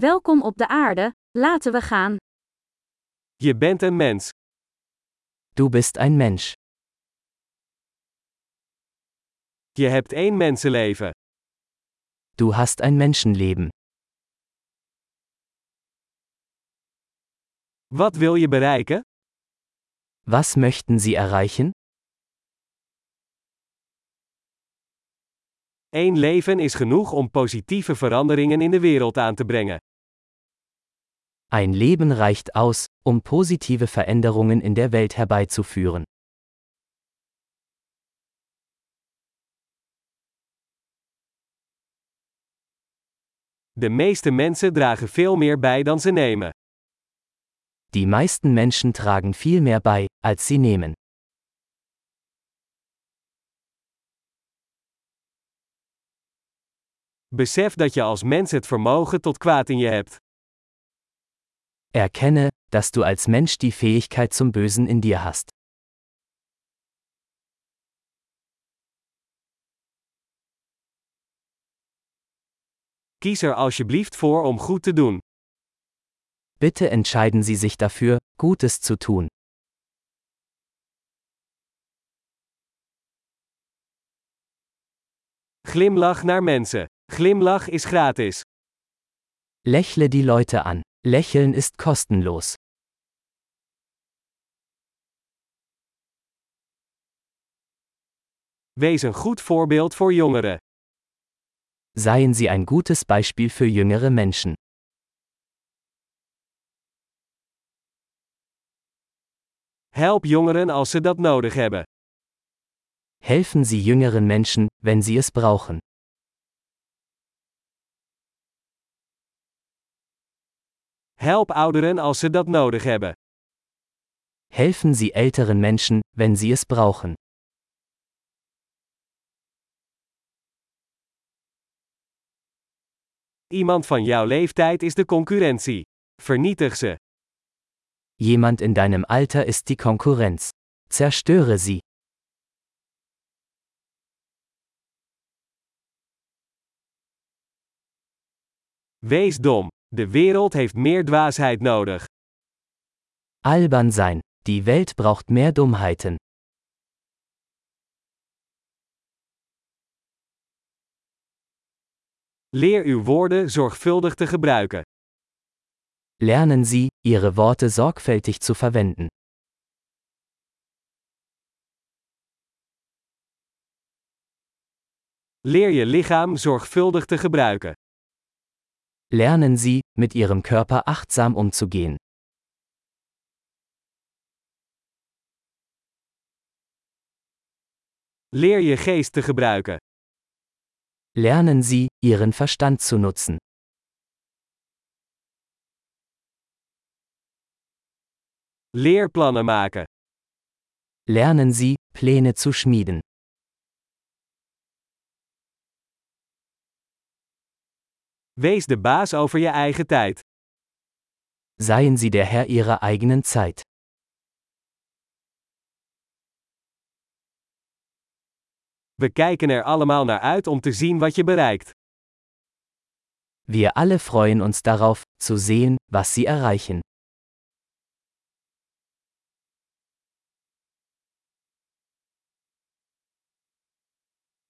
Welkom op de aarde, laten we gaan. Je bent een mens. Du bist ein Mensch. Je hebt één mensenleven. Du hast ein Menschenleben. Wat wil je bereiken? Was möchten Sie erreichen? Eén leven is genoeg om positieve veranderingen in de wereld aan te brengen. Ein Leben reicht aus, um positive Veränderungen in der Welt herbeizuführen. De meeste mensen dragen veel meer bij dan ze nemen. Die meisten Menschen tragen viel mehr bei, als sie nehmen. Besef dat je als mens het vermogen tot kwaad in je hebt. Erkenne, dass du als Mensch die Fähigkeit zum Bösen in dir hast. Kies er alsjeblieft voor om goed te doen. Bitte entscheiden Sie sich dafür, Gutes zu tun. Glimlach naar mensen. Glimlach is gratis. Lächle die Leute an. Lächeln ist kostenlos. Wees een goed voorbeeld voor jongeren. Seien Sie ein gutes Beispiel für jüngere Menschen. Help jongeren als ze dat nodig hebben. Helfen Sie jüngeren Menschen, wenn sie es brauchen. Help ouderen als ze dat nodig hebben. Helfen Sie älteren Menschen, wenn sie es brauchen. Iemand van jouw leeftijd is de concurrentie. Vernietig ze. Jemand in deinem Alter ist die Konkurrenz. Zerstöre sie. Wees dom. De wereld heeft meer dwaasheid nodig. Albern sein. Die Welt braucht mehr Dummheiten. Leer uw woorden zorgvuldig te gebruiken. Lernen Sie, Ihre Worte sorgfältig zu verwenden. Leer je lichaam zorgvuldig te gebruiken. Lernen Sie, mit Ihrem Körper achtsam umzugehen. Leer je geest te gebruiken. Lernen Sie, Ihren Verstand zu nutzen. Leer plannen maken. Lernen Sie, Pläne zu schmieden. Wees de baas over je eigen tijd. Seien Sie der Herr Ihrer eigenen Zeit. We kijken er allemaal naar uit om te zien wat je bereikt. Wir alle freuen uns darauf, zu sehen, was Sie erreichen.